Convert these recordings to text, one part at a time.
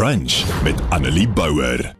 Brunch met Annelie Bouwer.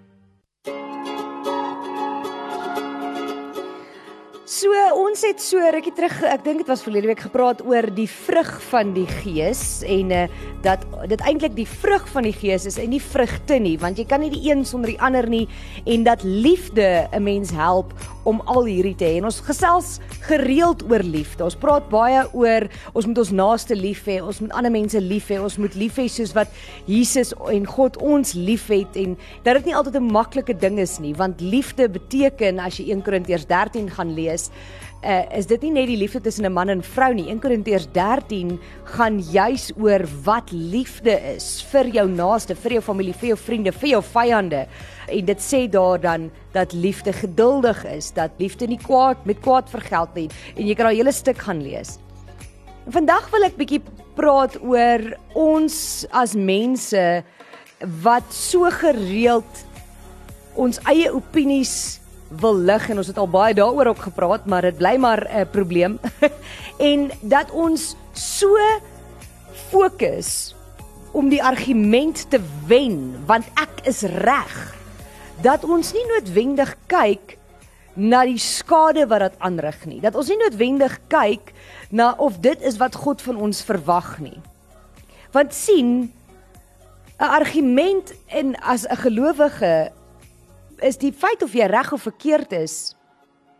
So ons het so rukkie terug, ek dink dit was verlede week gepraat oor die vrug van die gees en uh, dat dit eintlik die vrug van die gees is en nie vrugte nie, want jy kan nie die een sonder die ander nie en dat liefde 'n mens help om al hierdie te hê. En ons gesels gereeld oor liefde. Ons praat baie oor ons moet ons naaste lief hê, ons moet ander mense lief hê, ons moet lief hê soos wat Jesus en God ons liefhet en dat dit nie altyd 'n maklike ding is nie, want liefde beteken as jy 1 Korintiërs 13 gaan lees uh, is dit nie net die liefde tussen 'n man en vrou nie. 1 Korintiërs 13 gaan juis oor wat liefde is vir jou naaste, vir jou familie, vir jou vriende, vir jou vyande. En dit sê daar dan dat liefde geduldig is, dat liefde nie kwaad met kwaad vergeld nie. En jy kan daai hele stuk gaan lees. Vandag wil ek bietjie praat oor ons as mense wat so gereeld ons eie opinies wil lig en ons het al baie daaroor ook gepraat, maar dit bly maar 'n probleem. en dat ons so fokus om die argument te wen want ek is reg dat ons nie noodwendig kyk na die skade wat dit aanrig nie. Dat ons nie noodwendig kyk na of dit is wat God van ons verwag nie. Want sien 'n argument en as 'n gelowige is die feit of jy reg of verkeerd is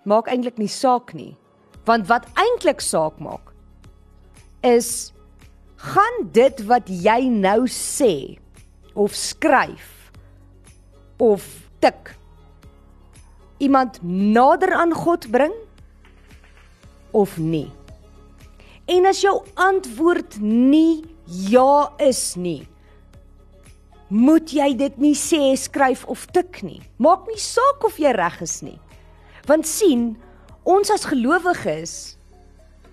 maak eintlik nie saak nie. Want wat eintlik saak maak is gaan dit wat jy nou sê of skryf of tik iemand nader aan God bring of nie. En as jou antwoord nie ja is nie, moet jy dit nie sê, skryf of tik nie. Maak nie saak of jy reg is nie. Want sien, ons as gelowiges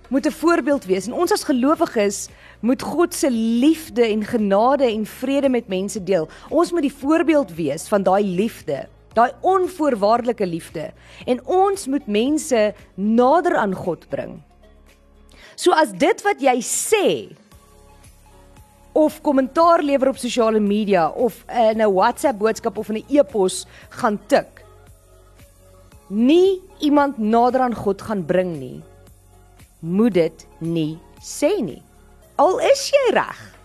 moet 'n voorbeeld wees en ons as gelowiges moet God se liefde en genade en vrede met mense deel. Ons moet die voorbeeld wees van daai liefde, daai onvoorwaardelike liefde en ons moet mense nader aan God bring. So as dit wat jy sê of kommentaar lewer op sosiale media of in 'n WhatsApp boodskap of in 'n e-pos gaan tik. Nie iemand nader aan God gaan bring nie. Moet dit nie sê nie. Al is jy reg.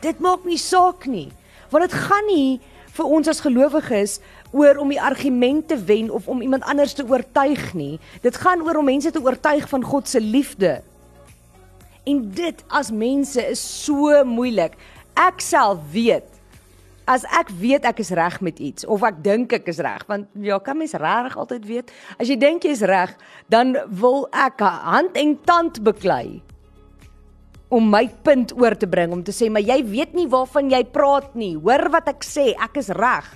Dit maak nie saak nie. Want dit gaan nie vir ons as gelowiges oor om die argument te wen of om iemand anders te oortuig nie. Dit gaan oor om mense te oortuig van God se liefde En dit as mense is so moeilik. Ek self weet as ek weet ek is reg met iets of ek dink ek is reg want ja kan mens regtig altyd weet. As jy dink jy is reg dan wil ek hand en tand beklei om my punt oor te bring om te sê maar jy weet nie waarvan jy praat nie. Hoor wat ek sê ek is reg.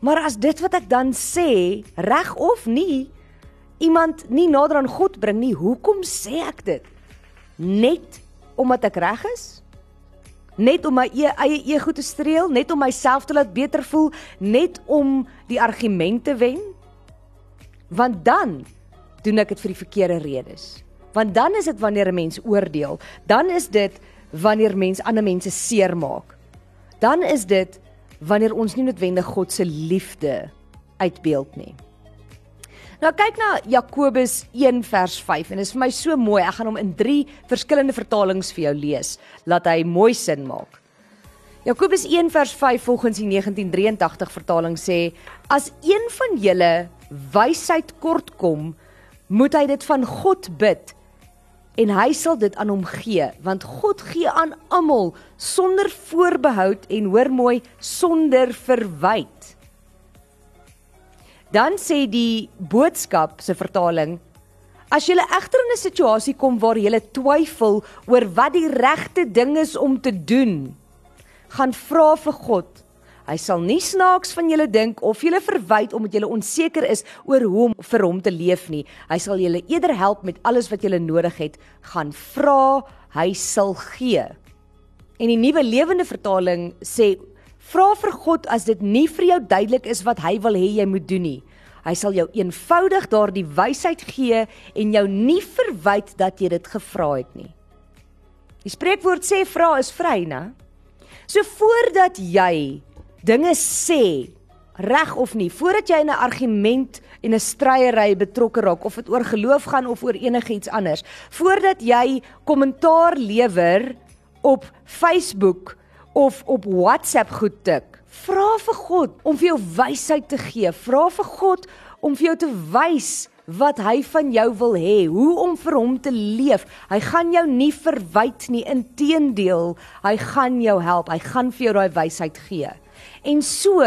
Maar as dit wat ek dan sê reg of nie iemand nie nader aan God bring nie hoekom sê ek dit net omdat ek reg is? Net om my e eie ego te streel, net om myself te laat beter voel, net om die argumente wen? Want dan doen ek dit vir die verkeerde redes. Want dan is dit wanneer 'n mens oordeel, dan is dit wanneer mens ander mense seermaak. Dan is dit wanneer ons nie noodwendig God se liefde uitbeeld nie. Nou kyk na Jakobus 1 vers 5 en dit is vir my so mooi. Ek gaan hom in 3 verskillende vertalings vir jou lees, laat hy mooi sin maak. Jakobus 1 vers 5 volgens die 1983 vertaling sê: As een van julle wysheid kort kom, moet hy dit van God bid en hy sal dit aan hom gee, want God gee aan almal sonder voorbehoud en hoor mooi sonder verwyte. Dan sê die boodskap se vertaling: As jy egter in 'n situasie kom waar jy twyfel oor wat die regte ding is om te doen, gaan vra vir God. Hy sal nie snaaks van julle dink of julle verwyd omdat julle onseker is oor hoe om vir hom te leef nie. Hy sal julle eerder help met alles wat julle nodig het. Gaan vra, hy sal gee. En die nuwe lewende vertaling sê Vra vir God as dit nie vir jou duidelik is wat hy wil hê jy moet doen nie. Hy sal jou eenvoudig daardie wysheid gee en jou nie verwyd dat jy dit gevra het nie. Die spreekwoord sê vra is vry, né? So voordat jy dinge sê, reg of nie, voordat jy in 'n argument en 'n stryery betrokke raak of dit oor geloof gaan of oor enigiets anders, voordat jy kommentaar lewer op Facebook of op WhatsApp goed tik, vra vir God om vir jou wysheid te gee. Vra vir God om vir jou te wys wat hy van jou wil hê, hoe om vir hom te leef. Hy gaan jou nie verwyd nie, inteendeel, hy gaan jou help. Hy gaan vir jou daai wysheid gee. En so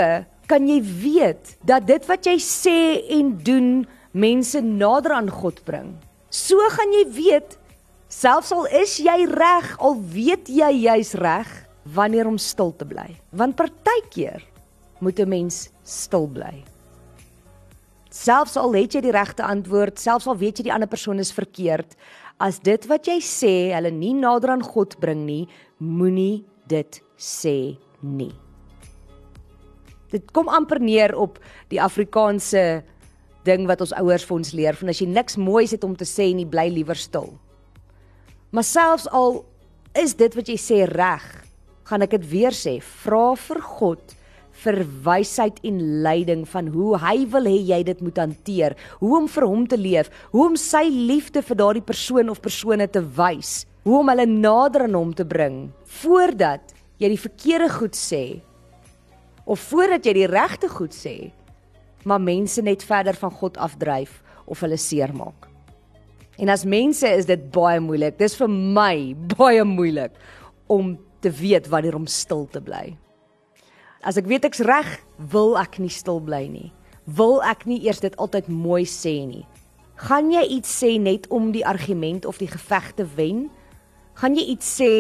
kan jy weet dat dit wat jy sê en doen mense nader aan God bring. So gaan jy weet selfs al is jy reg, al weet jy jy's reg wanneer om stil te bly. Want partykeer moet 'n mens stil bly. Selfs al het jy die regte antwoord, selfs al weet jy die ander persoon is verkeerd, as dit wat jy sê hulle nie nader aan God bring nie, moenie dit sê nie. Dit kom amper neer op die Afrikaanse ding wat ons ouers vir ons leer van as jy niks moois het om te sê nie, bly liewer stil. Maar selfs al is dit wat jy sê reg, gaan ek dit weer sê, vra vir God vir wysheid en leiding van hoe hy wil hê jy dit moet hanteer, hoe om vir hom te leef, hoe om sy liefde vir daardie persoon of persone te wys, hoe om hulle nader aan hom te bring voordat jy die verkeerde goed sê of voordat jy die regte goed sê, maar mense net verder van God afdryf of hulle seermaak. En as mense is dit baie moeilik. Dis vir my baie moeilik om te weet wanneer om stil te bly. As ek weet ek's reg, wil ek nie stil bly nie. Wil ek nie eers dit altyd mooi sê nie. Gaan jy iets sê net om die argument of die geveg te wen? Gaan jy iets sê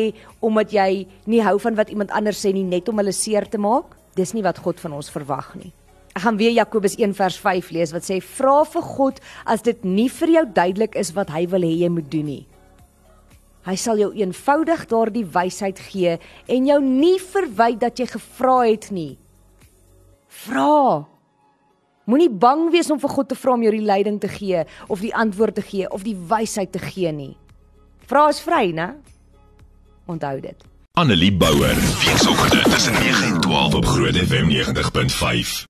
omdat jy nie hou van wat iemand anders sê nie net om hulle seer te maak? Dis nie wat God van ons verwag nie. Ek gaan weer Jakobus 1 vers 5 lees wat sê vra vir God as dit nie vir jou duidelik is wat hy wil hê jy moet doen nie. Hy sal jou eenvoudig daardie wysheid gee en jou nie verwyd dat jy gevra het nie. Vra. Moenie bang wees om vir God te vra om jou die leiding te gee of die antwoord te gee of die wysheid te gee nie. Vra is vry, né? Onthou dit. Annelie Bouwer. Weekoggend tussen 9 en 12 op Groot FM 90.5.